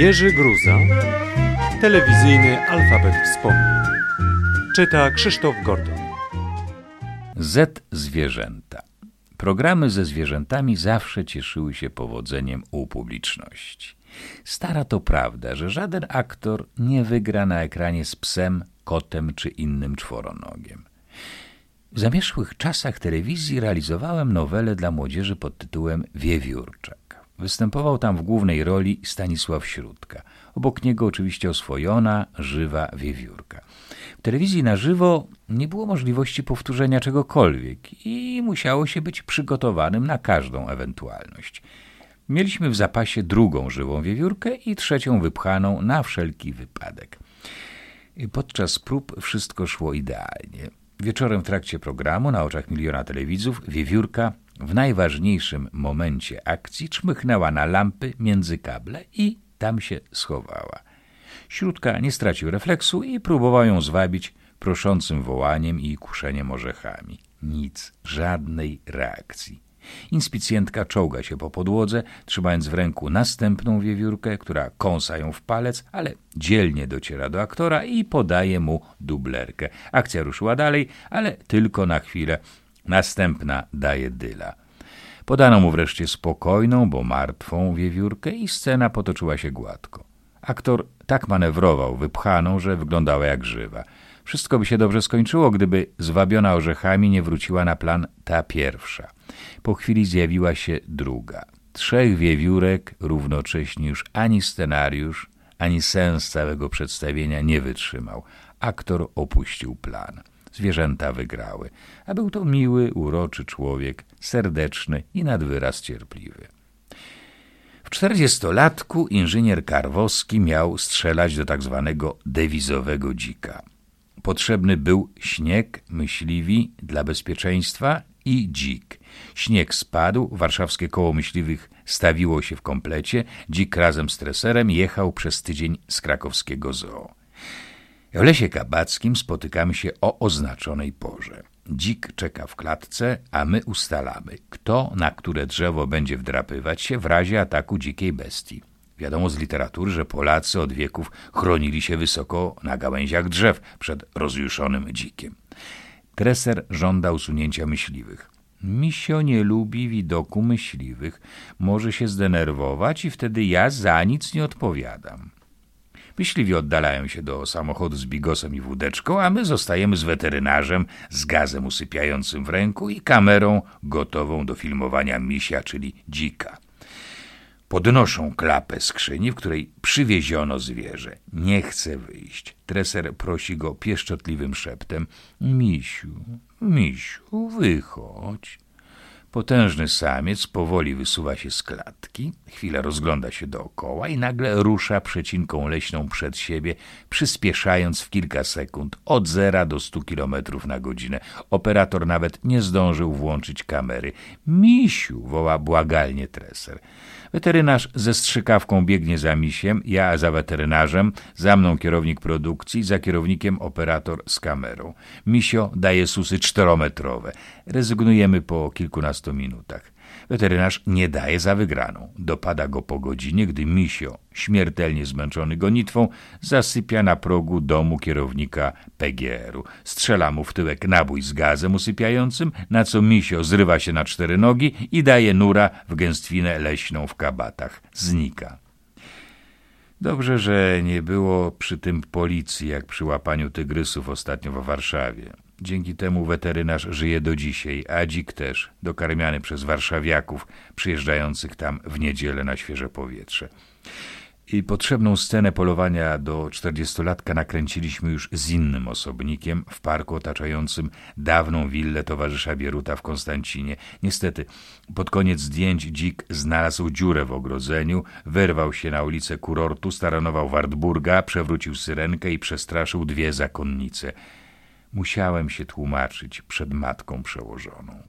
Jerzy Gruza, telewizyjny alfabet wspomnień. Czyta Krzysztof Gordon. Z zwierzęta. Programy ze zwierzętami zawsze cieszyły się powodzeniem u publiczności. Stara to prawda, że żaden aktor nie wygra na ekranie z psem, kotem czy innym czworonogiem. W zamierzchłych czasach telewizji realizowałem nowelę dla młodzieży pod tytułem Wiewiórczak. Występował tam w głównej roli Stanisław Śródka. Obok niego oczywiście oswojona, żywa wiewiórka. W telewizji na żywo nie było możliwości powtórzenia czegokolwiek i musiało się być przygotowanym na każdą ewentualność. Mieliśmy w zapasie drugą żywą wiewiórkę i trzecią wypchaną na wszelki wypadek. Podczas prób wszystko szło idealnie. Wieczorem w trakcie programu, na oczach miliona telewidzów, wiewiórka w najważniejszym momencie akcji czmychnęła na lampy między kable i tam się schowała. Śródka nie stracił refleksu i próbował ją zwabić proszącym wołaniem i kuszeniem orzechami. Nic, żadnej reakcji. Inspicjentka czołga się po podłodze, trzymając w ręku następną wiewiórkę, która kąsa ją w palec, ale dzielnie dociera do aktora i podaje mu dublerkę. Akcja ruszyła dalej, ale tylko na chwilę. Następna daje dyla. Podano mu wreszcie spokojną, bo martwą wiewiórkę i scena potoczyła się gładko. Aktor tak manewrował wypchaną, że wyglądała jak żywa. Wszystko by się dobrze skończyło, gdyby zwabiona orzechami nie wróciła na plan ta pierwsza. Po chwili zjawiła się druga. Trzech wiewiórek równocześnie już ani scenariusz, ani sens całego przedstawienia nie wytrzymał. Aktor opuścił plan. Zwierzęta wygrały, a był to miły, uroczy człowiek, serdeczny i nad wyraz cierpliwy. W czterdziestolatku inżynier Karwowski miał strzelać do tak zwanego dewizowego dzika. Potrzebny był śnieg, myśliwi dla bezpieczeństwa i dzik. Śnieg spadł, warszawskie koło myśliwych stawiło się w komplecie, dzik razem z treserem jechał przez tydzień z krakowskiego zoo. W lesie kabackim spotykamy się o oznaczonej porze. Dzik czeka w klatce, a my ustalamy, kto na które drzewo będzie wdrapywać się w razie ataku dzikiej bestii. Wiadomo z literatury, że Polacy od wieków chronili się wysoko na gałęziach drzew przed rozjuszonym dzikiem. Treser żąda usunięcia myśliwych. Misio nie lubi widoku myśliwych, może się zdenerwować i wtedy ja za nic nie odpowiadam. Myśliwi oddalają się do samochodu z bigosem i wódeczką, a my zostajemy z weterynarzem, z gazem usypiającym w ręku i kamerą gotową do filmowania misia, czyli dzika. Podnoszą klapę skrzyni, w której przywieziono zwierzę. Nie chce wyjść. Treser prosi go pieszczotliwym szeptem. Misiu, misiu, wychodź. Potężny samiec powoli wysuwa się z klatki, chwilę rozgląda się dookoła i nagle rusza przecinką leśną przed siebie, przyspieszając w kilka sekund od zera do stu kilometrów na godzinę. Operator nawet nie zdążył włączyć kamery. Misiu, woła błagalnie treser. Weterynarz ze strzykawką biegnie za misiem, ja za weterynarzem, za mną kierownik produkcji, za kierownikiem operator z kamerą. Misio daje susy czterometrowe. Rezygnujemy po kilkunastu minutach. Weterynarz nie daje za wygraną. Dopada go po godzinie, gdy misio, śmiertelnie zmęczony gonitwą, zasypia na progu domu kierownika PGR-u. Strzela mu w tyłek nabój z gazem usypiającym, na co misio zrywa się na cztery nogi i daje nura w gęstwinę leśną w kabatach. Znika. Dobrze, że nie było przy tym policji, jak przy łapaniu tygrysów ostatnio w Warszawie. Dzięki temu weterynarz żyje do dzisiaj, a dzik też, dokarmiany przez warszawiaków przyjeżdżających tam w niedzielę na świeże powietrze. I potrzebną scenę polowania do czterdziestolatka nakręciliśmy już z innym osobnikiem w parku otaczającym dawną willę towarzysza Bieruta w Konstancinie. Niestety, pod koniec zdjęć dzik znalazł dziurę w ogrodzeniu, wyrwał się na ulicę kurortu, staranował Wartburga, przewrócił syrenkę i przestraszył dwie zakonnice – Musiałem się tłumaczyć przed matką przełożoną.